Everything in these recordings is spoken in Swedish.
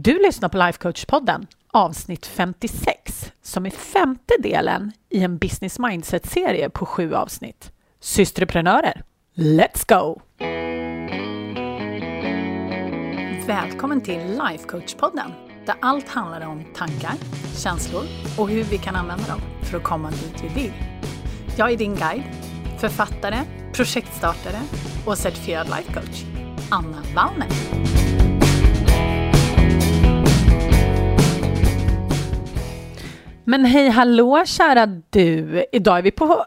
Du lyssnar på Lifecoach-podden, avsnitt 56, som är femte delen i en business mindset-serie på sju avsnitt. Systreprenörer, let's go! Välkommen till Lifecoach-podden, där allt handlar om tankar, känslor och hur vi kan använda dem för att komma dit vi vill. Jag är din guide, författare, projektstartare och certifierad lifecoach, Anna Wallner. Men hej hallå kära du! Idag är vi på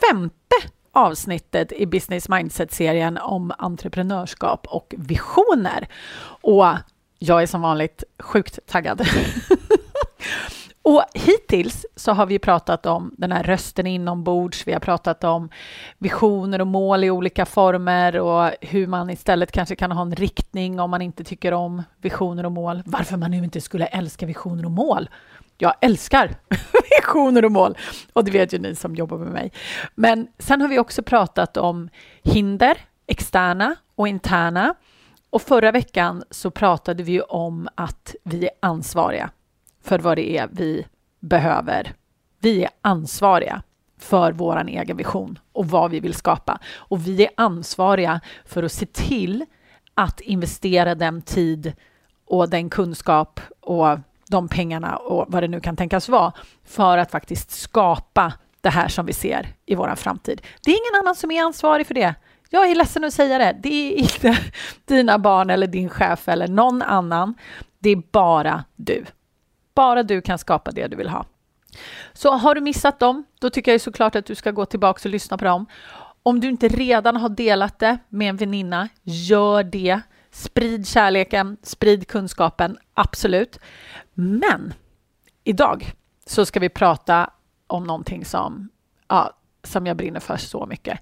femte avsnittet i Business Mindset-serien om entreprenörskap och visioner. Och jag är som vanligt sjukt taggad. och hittills så har vi pratat om den här rösten inombords. Vi har pratat om visioner och mål i olika former och hur man istället kanske kan ha en riktning om man inte tycker om visioner och mål. Varför man nu inte skulle älska visioner och mål jag älskar visioner och mål. Och det vet ju ni som jobbar med mig. Men sen har vi också pratat om hinder, externa och interna. Och förra veckan så pratade vi om att vi är ansvariga för vad det är vi behöver. Vi är ansvariga för vår egen vision och vad vi vill skapa. Och vi är ansvariga för att se till att investera den tid och den kunskap och de pengarna och vad det nu kan tänkas vara för att faktiskt skapa det här som vi ser i vår framtid. Det är ingen annan som är ansvarig för det. Jag är ledsen att säga det. Det är inte dina barn eller din chef eller någon annan. Det är bara du. Bara du kan skapa det du vill ha. Så har du missat dem, då tycker jag såklart att du ska gå tillbaka och lyssna på dem. Om du inte redan har delat det med en väninna, gör det. Sprid kärleken, sprid kunskapen, absolut. Men idag så ska vi prata om någonting som, ja, som jag brinner för så mycket.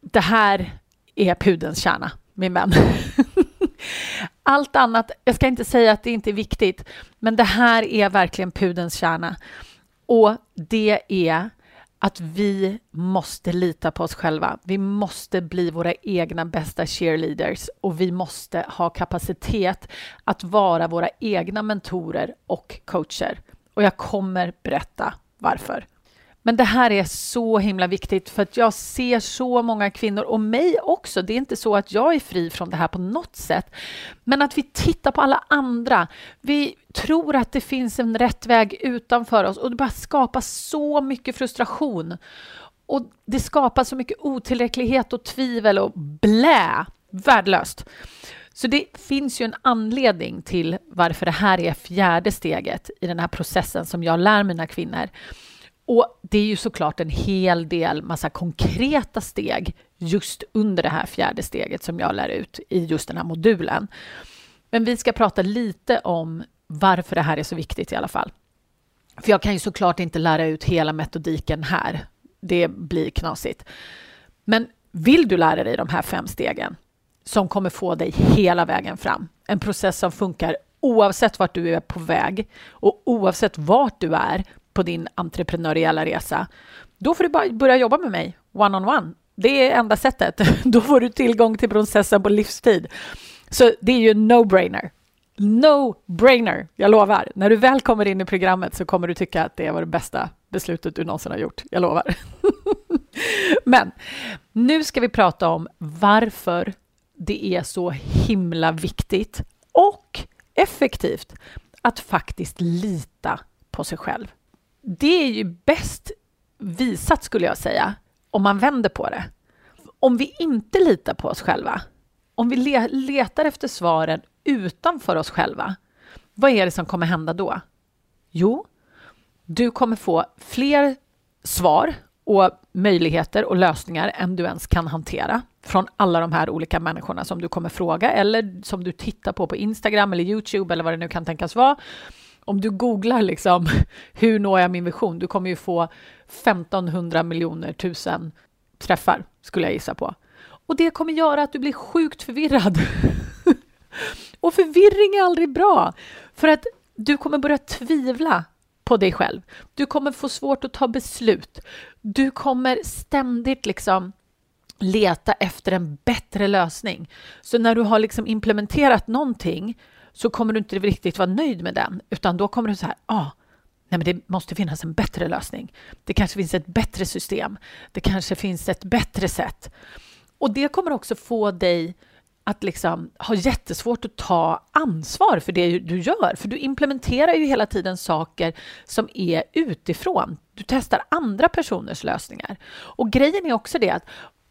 Det här är pudens kärna, min vän. Allt annat, jag ska inte säga att det inte är viktigt, men det här är verkligen pudens kärna. Och det är att vi måste lita på oss själva. Vi måste bli våra egna bästa cheerleaders och vi måste ha kapacitet att vara våra egna mentorer och coacher. Och jag kommer berätta varför. Men det här är så himla viktigt för att jag ser så många kvinnor och mig också. Det är inte så att jag är fri från det här på något sätt. Men att vi tittar på alla andra. Vi tror att det finns en rätt väg utanför oss och det bara skapar så mycket frustration. Och det skapar så mycket otillräcklighet och tvivel och blä. Värdelöst. Så det finns ju en anledning till varför det här är fjärde steget i den här processen som jag lär mina kvinnor. Och det är ju såklart en hel del massa konkreta steg just under det här fjärde steget som jag lär ut i just den här modulen. Men vi ska prata lite om varför det här är så viktigt i alla fall. För jag kan ju såklart inte lära ut hela metodiken här. Det blir knasigt. Men vill du lära dig de här fem stegen som kommer få dig hela vägen fram, en process som funkar oavsett vart du är på väg och oavsett vart du är på din entreprenöriella resa, då får du bara börja jobba med mig one-on-one. On one. Det är enda sättet. Då får du tillgång till processen på livstid. Så det är ju no-brainer. No-brainer, jag lovar. När du väl kommer in i programmet så kommer du tycka att det var det bästa beslutet du någonsin har gjort. Jag lovar. Men nu ska vi prata om varför det är så himla viktigt och effektivt att faktiskt lita på sig själv det är ju bäst visat, skulle jag säga, om man vänder på det. Om vi inte litar på oss själva, om vi letar efter svaren utanför oss själva, vad är det som kommer hända då? Jo, du kommer få fler svar och möjligheter och lösningar än du ens kan hantera från alla de här olika människorna som du kommer fråga eller som du tittar på på Instagram eller Youtube eller vad det nu kan tänkas vara om du googlar liksom hur når jag min vision, du kommer ju få 1500 miljoner tusen träffar skulle jag gissa på. Och det kommer göra att du blir sjukt förvirrad. och förvirring är aldrig bra för att du kommer börja tvivla på dig själv. Du kommer få svårt att ta beslut. Du kommer ständigt liksom leta efter en bättre lösning. Så när du har liksom implementerat någonting så kommer du inte riktigt vara nöjd med den, utan då kommer du så här, ah, nej men det måste finnas en bättre lösning. Det kanske finns ett bättre system. Det kanske finns ett bättre sätt. Och det kommer också få dig att liksom ha jättesvårt att ta ansvar för det du gör. För du implementerar ju hela tiden saker som är utifrån. Du testar andra personers lösningar. Och grejen är också det att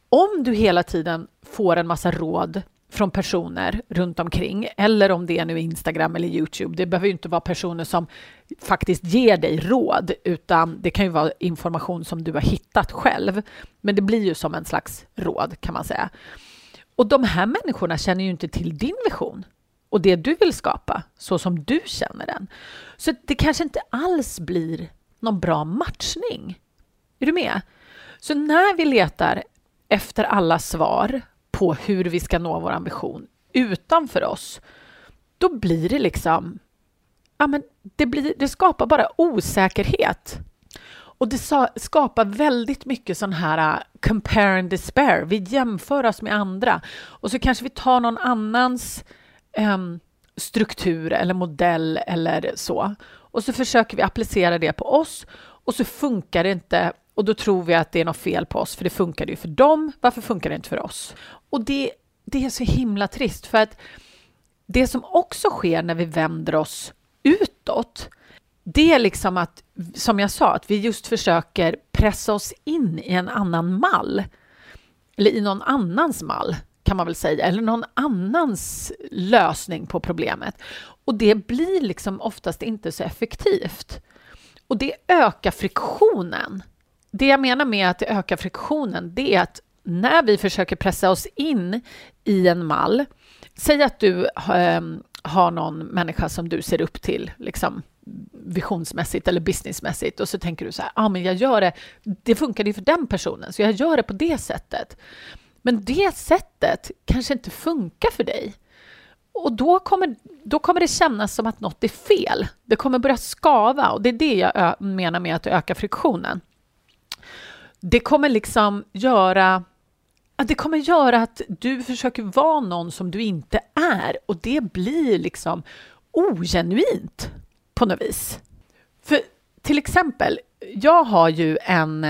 om du hela tiden får en massa råd från personer runt omkring, eller om det är nu Instagram eller Youtube. Det behöver ju inte vara personer som faktiskt ger dig råd, utan det kan ju vara information som du har hittat själv. Men det blir ju som en slags råd, kan man säga. Och de här människorna känner ju inte till din vision och det du vill skapa, så som du känner den. Så det kanske inte alls blir någon bra matchning. Är du med? Så när vi letar efter alla svar på hur vi ska nå vår ambition utanför oss, då blir det liksom... Ja, men det, blir, det skapar bara osäkerhet. Och det skapar väldigt mycket sån här uh, compare and despair. Vi jämför oss med andra och så kanske vi tar någon annans um, struktur eller modell eller så. Och så försöker vi applicera det på oss och så funkar det inte och då tror vi att det är något fel på oss, för det funkade ju för dem. Varför funkar det inte för oss? Och det, det är så himla trist, för att det som också sker när vi vänder oss utåt, det är liksom att, som jag sa, att vi just försöker pressa oss in i en annan mall. Eller i någon annans mall, kan man väl säga, eller någon annans lösning på problemet. Och det blir liksom oftast inte så effektivt. Och det ökar friktionen det jag menar med att det ökar friktionen, det är att när vi försöker pressa oss in i en mall, säg att du eh, har någon människa som du ser upp till, liksom visionsmässigt eller businessmässigt och så tänker du så här, ja ah, men jag gör det, det funkade ju för den personen, så jag gör det på det sättet. Men det sättet kanske inte funkar för dig. Och då kommer, då kommer det kännas som att något är fel. Det kommer börja skava och det är det jag menar med att öka friktionen det kommer liksom göra att det kommer göra att du försöker vara någon som du inte är och det blir liksom ogenuint på något vis. För till exempel, jag har ju en,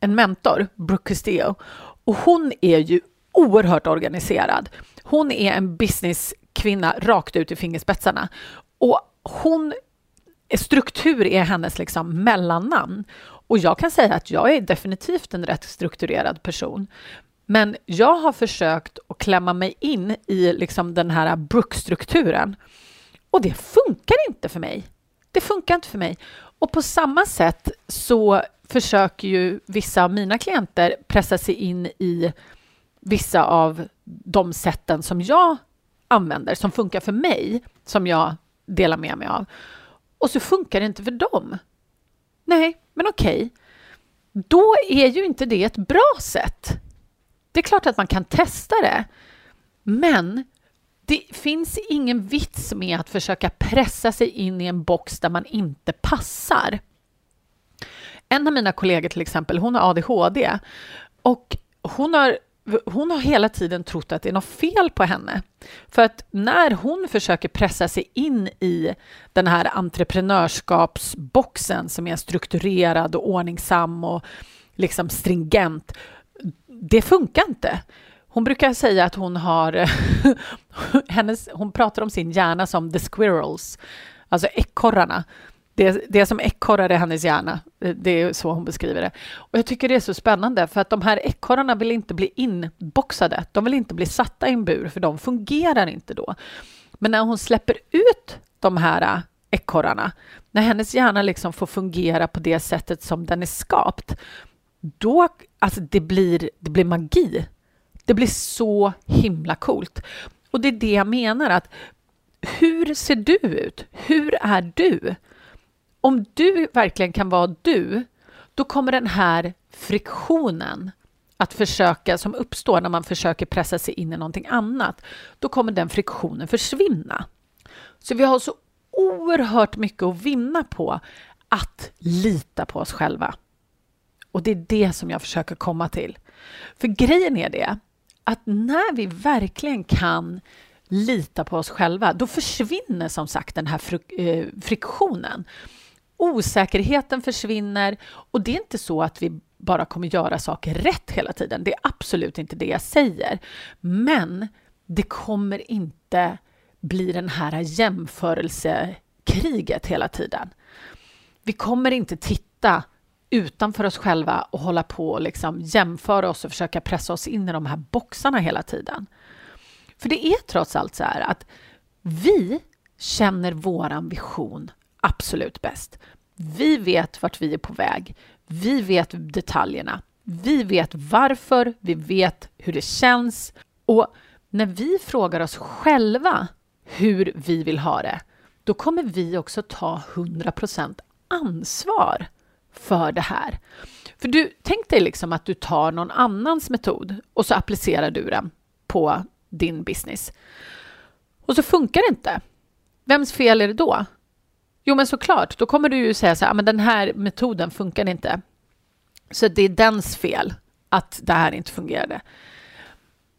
en mentor, Brooke Castillo, och hon är ju oerhört organiserad. Hon är en businesskvinna rakt ut i fingerspetsarna och hon struktur är hennes liksom mellannamn. Och jag kan säga att jag är definitivt en rätt strukturerad person. Men jag har försökt att klämma mig in i liksom den här bruksstrukturen. Och det funkar inte för mig. Det funkar inte för mig. Och på samma sätt så försöker ju vissa av mina klienter pressa sig in i vissa av de sätten som jag använder, som funkar för mig, som jag delar med mig av. Och så funkar det inte för dem. Nej, men okej. Då är ju inte det ett bra sätt. Det är klart att man kan testa det, men det finns ingen vits med att försöka pressa sig in i en box där man inte passar. En av mina kollegor till exempel, hon har ADHD och hon har hon har hela tiden trott att det är något fel på henne. För att när hon försöker pressa sig in i den här entreprenörskapsboxen som är strukturerad och ordningsam och liksom stringent, det funkar inte. Hon brukar säga att hon har... hennes, hon pratar om sin hjärna som the squirrels, alltså ekorrarna. Det, det är som ekorrar i hennes hjärna. Det är så hon beskriver det. Och jag tycker det är så spännande, för att de här ekorrarna vill inte bli inboxade. De vill inte bli satta i en bur, för de fungerar inte då. Men när hon släpper ut de här ekorrarna, när hennes hjärna liksom får fungera på det sättet som den är skapt, då alltså det blir det blir magi. Det blir så himla coolt. Och det är det jag menar att hur ser du ut? Hur är du? Om du verkligen kan vara du, då kommer den här friktionen att försöka, som uppstår när man försöker pressa sig in i någonting annat, då kommer den friktionen försvinna. Så vi har så oerhört mycket att vinna på att lita på oss själva. Och det är det som jag försöker komma till. För grejen är det att när vi verkligen kan lita på oss själva, då försvinner som sagt den här eh, friktionen. Osäkerheten försvinner och det är inte så att vi bara kommer göra saker rätt hela tiden. Det är absolut inte det jag säger. Men det kommer inte bli den här jämförelsekriget hela tiden. Vi kommer inte titta utanför oss själva och hålla på och liksom jämföra oss och försöka pressa oss in i de här boxarna hela tiden. För det är trots allt så här att vi känner våran vision absolut bäst. Vi vet vart vi är på väg. Vi vet detaljerna. Vi vet varför. Vi vet hur det känns. Och när vi frågar oss själva hur vi vill ha det, då kommer vi också ta 100% ansvar för det här. För du, tänk dig liksom att du tar någon annans metod och så applicerar du den på din business. Och så funkar det inte. Vems fel är det då? Jo, men såklart, då kommer du ju säga så här, ah, men den här metoden funkar inte. Så det är dens fel att det här inte fungerade.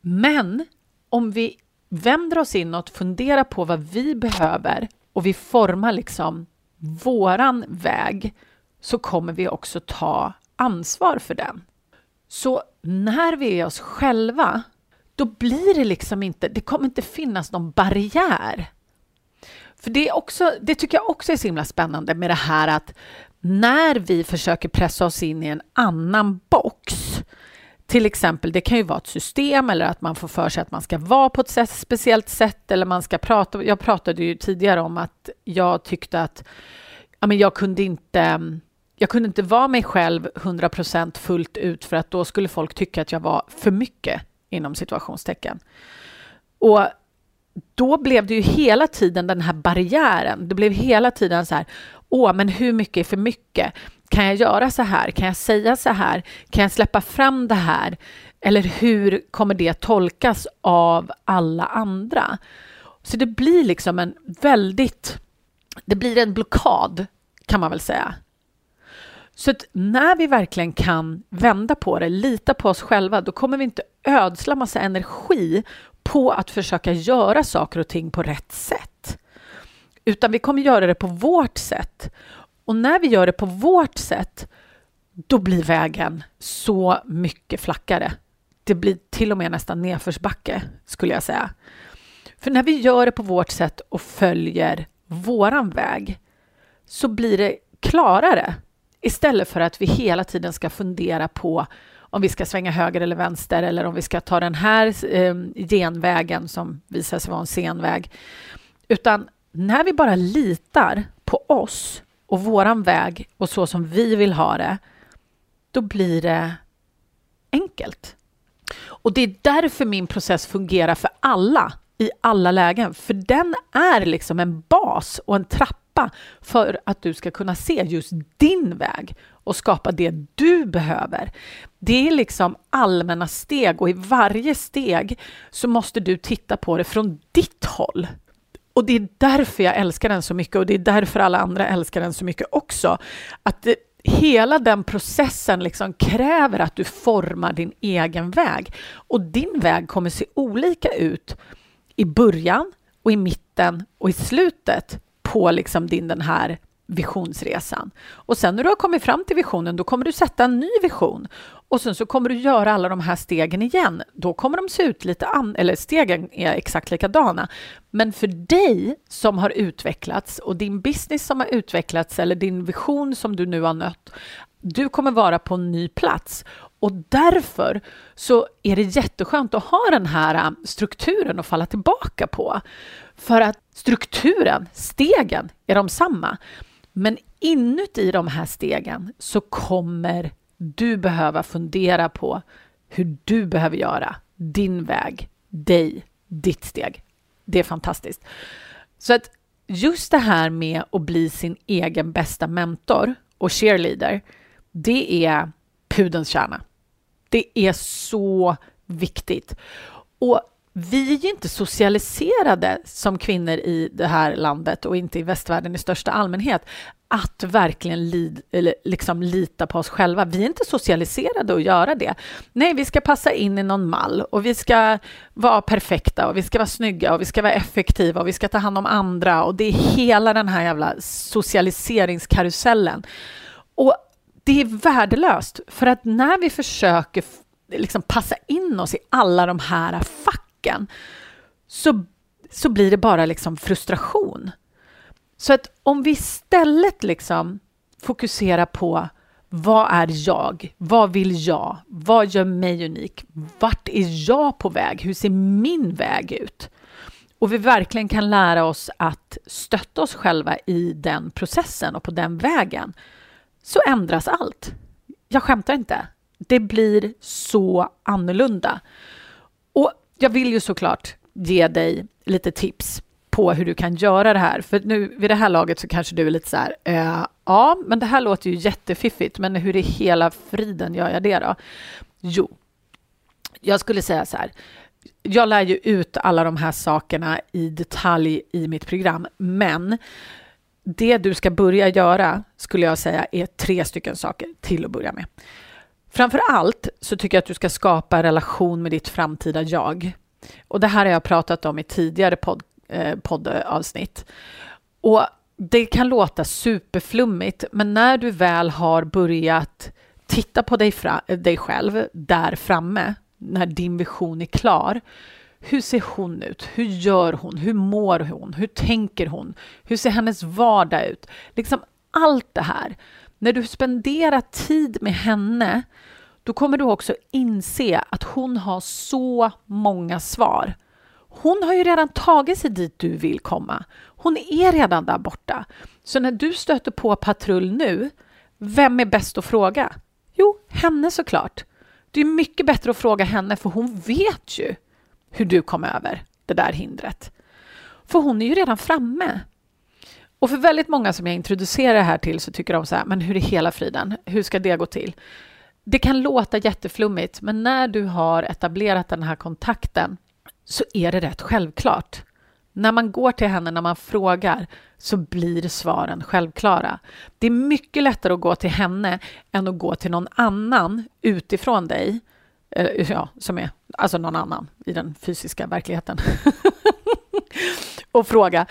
Men om vi vänder oss inåt, funderar på vad vi behöver och vi formar liksom våran väg så kommer vi också ta ansvar för den. Så när vi är oss själva, då blir det liksom inte, det kommer inte finnas någon barriär. För det, är också, det tycker jag också är så himla spännande med det här att när vi försöker pressa oss in i en annan box, till exempel, det kan ju vara ett system eller att man får för sig att man ska vara på ett speciellt sätt eller man ska prata. Jag pratade ju tidigare om att jag tyckte att ja, men jag kunde inte jag kunde inte vara mig själv 100% fullt ut för att då skulle folk tycka att jag var för mycket inom situationstecken. Och då blev det ju hela tiden den här barriären. Det blev hela tiden så här, åh, men hur mycket är för mycket? Kan jag göra så här? Kan jag säga så här? Kan jag släppa fram det här? Eller hur kommer det tolkas av alla andra? Så det blir liksom en väldigt... Det blir en blockad, kan man väl säga. Så att när vi verkligen kan vända på det, lita på oss själva, då kommer vi inte ödsla massa energi på att försöka göra saker och ting på rätt sätt. Utan vi kommer göra det på vårt sätt. Och när vi gör det på vårt sätt, då blir vägen så mycket flackare. Det blir till och med nästan nedförsbacke, skulle jag säga. För när vi gör det på vårt sätt och följer våran väg så blir det klarare istället för att vi hela tiden ska fundera på om vi ska svänga höger eller vänster eller om vi ska ta den här eh, genvägen som visar sig vara en senväg. Utan när vi bara litar på oss och våran väg och så som vi vill ha det, då blir det enkelt. Och det är därför min process fungerar för alla i alla lägen, för den är liksom en bas och en trappa för att du ska kunna se just din väg och skapa det du behöver. Det är liksom allmänna steg och i varje steg så måste du titta på det från ditt håll. Och det är därför jag älskar den så mycket och det är därför alla andra älskar den så mycket också. Att det, hela den processen liksom kräver att du formar din egen väg. Och din väg kommer se olika ut i början och i mitten och i slutet på liksom din den här visionsresan. Och sen när du har kommit fram till visionen, då kommer du sätta en ny vision. Och sen så kommer du göra alla de här stegen igen. Då kommer de se ut lite an eller stegen är exakt likadana. Men för dig som har utvecklats och din business som har utvecklats eller din vision som du nu har nött, du kommer vara på en ny plats och därför så är det jätteskönt att ha den här äh, strukturen att falla tillbaka på. För att strukturen, stegen, är de samma. Men inuti de här stegen så kommer du behöva fundera på hur du behöver göra, din väg, dig, ditt steg. Det är fantastiskt. Så att just det här med att bli sin egen bästa mentor och cheerleader, det är pudens kärna. Det är så viktigt. Och vi är ju inte socialiserade som kvinnor i det här landet och inte i västvärlden i största allmänhet att verkligen lid, eller liksom lita på oss själva. Vi är inte socialiserade att göra det. Nej, vi ska passa in i någon mall och vi ska vara perfekta och vi ska vara snygga och vi ska vara effektiva och vi ska ta hand om andra och det är hela den här jävla socialiseringskarusellen. Och det är värdelöst, för att när vi försöker liksom passa in oss i alla de här facken så, så blir det bara liksom frustration. Så att om vi istället liksom fokuserar på vad är jag? Vad vill jag? Vad gör mig unik? Vart är jag på väg? Hur ser min väg ut? Och vi verkligen kan lära oss att stötta oss själva i den processen och på den vägen, så ändras allt. Jag skämtar inte. Det blir så annorlunda. Och jag vill ju såklart ge dig lite tips på hur du kan göra det här. För nu vid det här laget så kanske du är lite så här, eh, ja, men det här låter ju jättefiffigt, men hur i hela friden gör jag det då? Jo, jag skulle säga så här, jag lär ju ut alla de här sakerna i detalj i mitt program, men det du ska börja göra skulle jag säga är tre stycken saker till att börja med. Framför allt så tycker jag att du ska skapa en relation med ditt framtida jag. Och det här har jag pratat om i tidigare podd, eh, poddavsnitt. Och det kan låta superflummigt, men när du väl har börjat titta på dig, fra, dig själv där framme, när din vision är klar, hur ser hon ut? Hur gör hon? Hur mår hon? Hur tänker hon? Hur ser hennes vardag ut? Liksom allt det här. När du spenderar tid med henne, då kommer du också inse att hon har så många svar. Hon har ju redan tagit sig dit du vill komma. Hon är redan där borta. Så när du stöter på patrull nu, vem är bäst att fråga? Jo, henne såklart. Det är mycket bättre att fråga henne för hon vet ju hur du kom över det där hindret. För hon är ju redan framme. Och för väldigt många som jag introducerar det här till så tycker de så här, men hur är hela friden? Hur ska det gå till? Det kan låta jätteflummigt, men när du har etablerat den här kontakten så är det rätt självklart. När man går till henne, när man frågar, så blir svaren självklara. Det är mycket lättare att gå till henne än att gå till någon annan utifrån dig, eh, ja, som är alltså någon annan i den fysiska verkligheten, och fråga.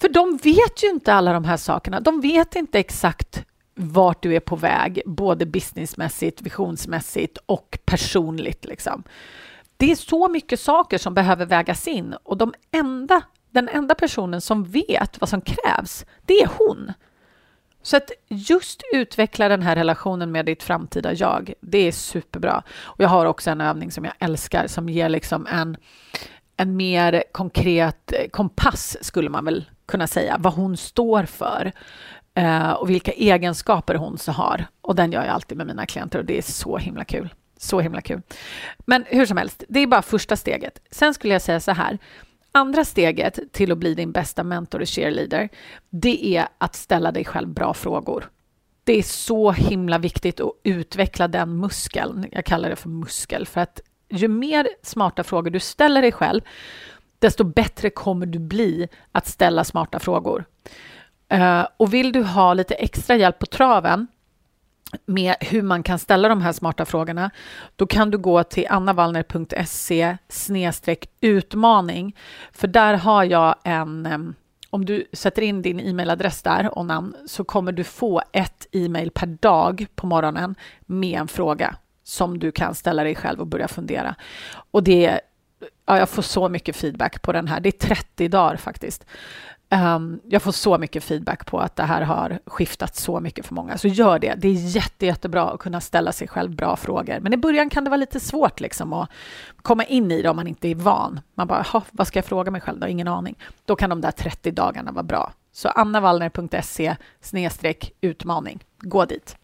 För de vet ju inte alla de här sakerna. De vet inte exakt vart du är på väg, både businessmässigt, visionsmässigt och personligt. Liksom. Det är så mycket saker som behöver vägas in och de enda, den enda personen som vet vad som krävs, det är hon. Så att just utveckla den här relationen med ditt framtida jag, det är superbra. Och jag har också en övning som jag älskar som ger liksom en, en mer konkret eh, kompass, skulle man väl kunna säga, vad hon står för eh, och vilka egenskaper hon så har. Och den gör jag alltid med mina klienter och det är så himla kul. Så himla kul. Men hur som helst, det är bara första steget. Sen skulle jag säga så här. Andra steget till att bli din bästa mentor och cheerleader, det är att ställa dig själv bra frågor. Det är så himla viktigt att utveckla den muskeln. Jag kallar det för muskel, för att ju mer smarta frågor du ställer dig själv, desto bättre kommer du bli att ställa smarta frågor. Eh, och vill du ha lite extra hjälp på traven med hur man kan ställa de här smarta frågorna, då kan du gå till annavallner.se utmaning. För där har jag en, om du sätter in din e-mailadress där och namn, så kommer du få ett e-mail per dag på morgonen med en fråga som du kan ställa dig själv och börja fundera. Och det ja, jag får så mycket feedback på den här. Det är 30 dagar faktiskt. Um, jag får så mycket feedback på att det här har skiftat så mycket för många. Så gör det. Det är jätte, jättebra att kunna ställa sig själv bra frågor. Men i början kan det vara lite svårt liksom att komma in i det om man inte är van. Man bara, vad ska jag fråga mig själv då? Ingen aning. Då kan de där 30 dagarna vara bra. Så annavallner.se utmaning. Gå dit.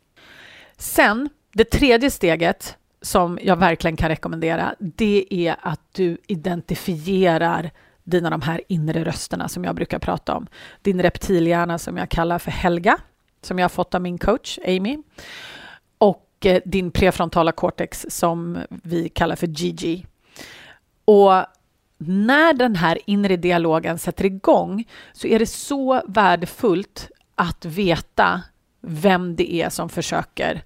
Sen, det tredje steget som jag verkligen kan rekommendera, det är att du identifierar dina de här inre rösterna som jag brukar prata om. Din reptilhjärna som jag kallar för Helga, som jag har fått av min coach Amy. Och eh, din prefrontala cortex som vi kallar för Gigi. Och när den här inre dialogen sätter igång så är det så värdefullt att veta vem det är som försöker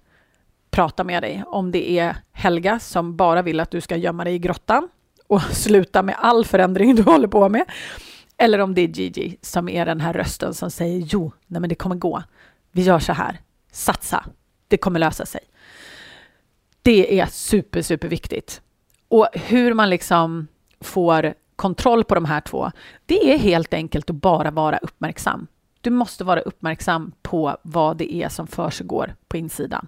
prata med dig. Om det är Helga som bara vill att du ska gömma dig i grottan och sluta med all förändring du håller på med. Eller om det är Gigi som är den här rösten som säger jo, nej men det kommer gå. Vi gör så här. Satsa. Det kommer lösa sig. Det är super, super viktigt. Och hur man liksom får kontroll på de här två, det är helt enkelt att bara vara uppmärksam. Du måste vara uppmärksam på vad det är som försiggår på insidan.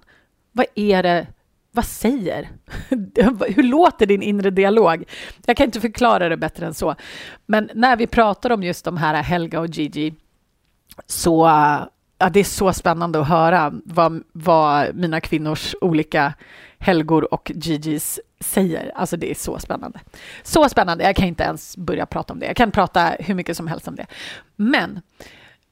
Vad är det vad säger? Hur låter din inre dialog? Jag kan inte förklara det bättre än så. Men när vi pratar om just de här Helga och Gigi så ja, det är så spännande att höra vad, vad mina kvinnors olika Helgor och Gigis säger. Alltså det är så spännande. Så spännande, jag kan inte ens börja prata om det. Jag kan prata hur mycket som helst om det. Men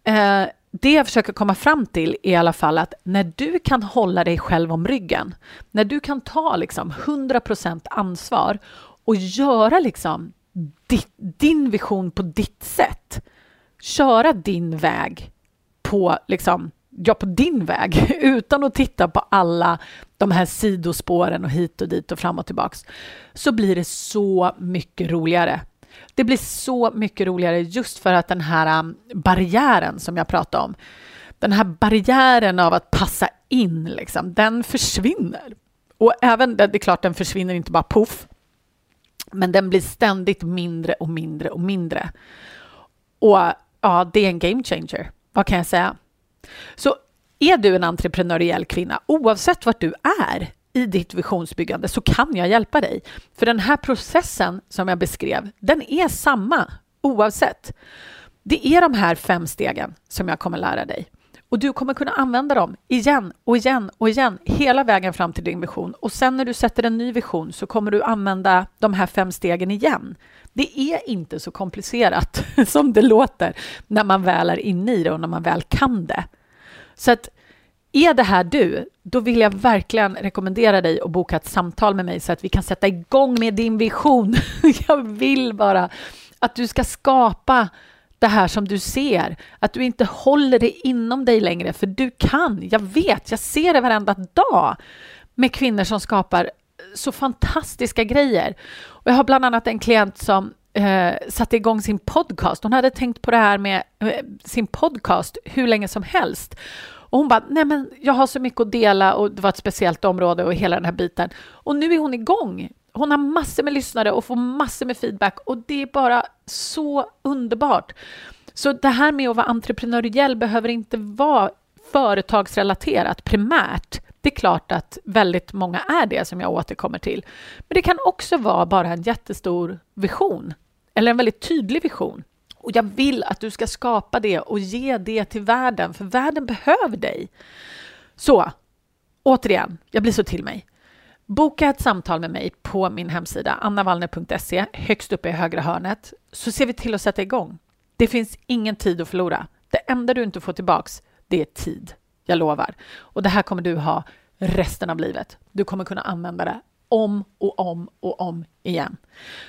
eh, det jag försöker komma fram till är i alla fall att när du kan hålla dig själv om ryggen, när du kan ta liksom 100% ansvar och göra liksom ditt, din vision på ditt sätt, köra din väg på liksom ja, på din väg utan att titta på alla de här sidospåren och hit och dit och fram och tillbaks så blir det så mycket roligare. Det blir så mycket roligare just för att den här um, barriären som jag pratade om, den här barriären av att passa in, liksom, den försvinner. Och även, det är klart den försvinner inte bara poff, men den blir ständigt mindre och mindre och mindre. Och ja, det är en game changer. Vad kan jag säga? Så är du en entreprenöriell kvinna, oavsett vart du är i ditt visionsbyggande, så kan jag hjälpa dig. För den här processen som jag beskrev, den är samma oavsett. Det är de här fem stegen som jag kommer lära dig. Och du kommer kunna använda dem igen och igen och igen hela vägen fram till din vision. Och sen när du sätter en ny vision så kommer du använda de här fem stegen igen. Det är inte så komplicerat som det låter när man väl är inne i det och när man väl kan det. Så att är det här du, då vill jag verkligen rekommendera dig att boka ett samtal med mig så att vi kan sätta igång med din vision. Jag vill bara att du ska skapa det här som du ser, att du inte håller det inom dig längre, för du kan. Jag vet, jag ser det varenda dag med kvinnor som skapar så fantastiska grejer. Och jag har bland annat en klient som eh, satte igång sin podcast. Hon hade tänkt på det här med eh, sin podcast hur länge som helst. Och hon bara, nej men jag har så mycket att dela och det var ett speciellt område och hela den här biten. Och nu är hon igång. Hon har massor med lyssnare och får massor med feedback och det är bara så underbart. Så det här med att vara entreprenöriell behöver inte vara företagsrelaterat primärt. Det är klart att väldigt många är det som jag återkommer till. Men det kan också vara bara en jättestor vision eller en väldigt tydlig vision. Och jag vill att du ska skapa det och ge det till världen, för världen behöver dig. Så, återigen, jag blir så till mig. Boka ett samtal med mig på min hemsida annavallner.se, högst uppe i högra hörnet, så ser vi till att sätta igång. Det finns ingen tid att förlora. Det enda du inte får tillbaks, det är tid. Jag lovar. Och det här kommer du ha resten av livet. Du kommer kunna använda det om och om och om igen.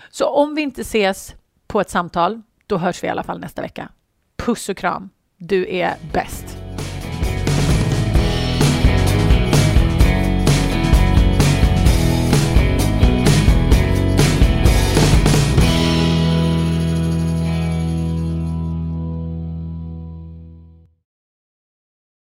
Så om vi inte ses på ett samtal, då hörs vi i alla fall nästa vecka. Puss och kram. Du är bäst.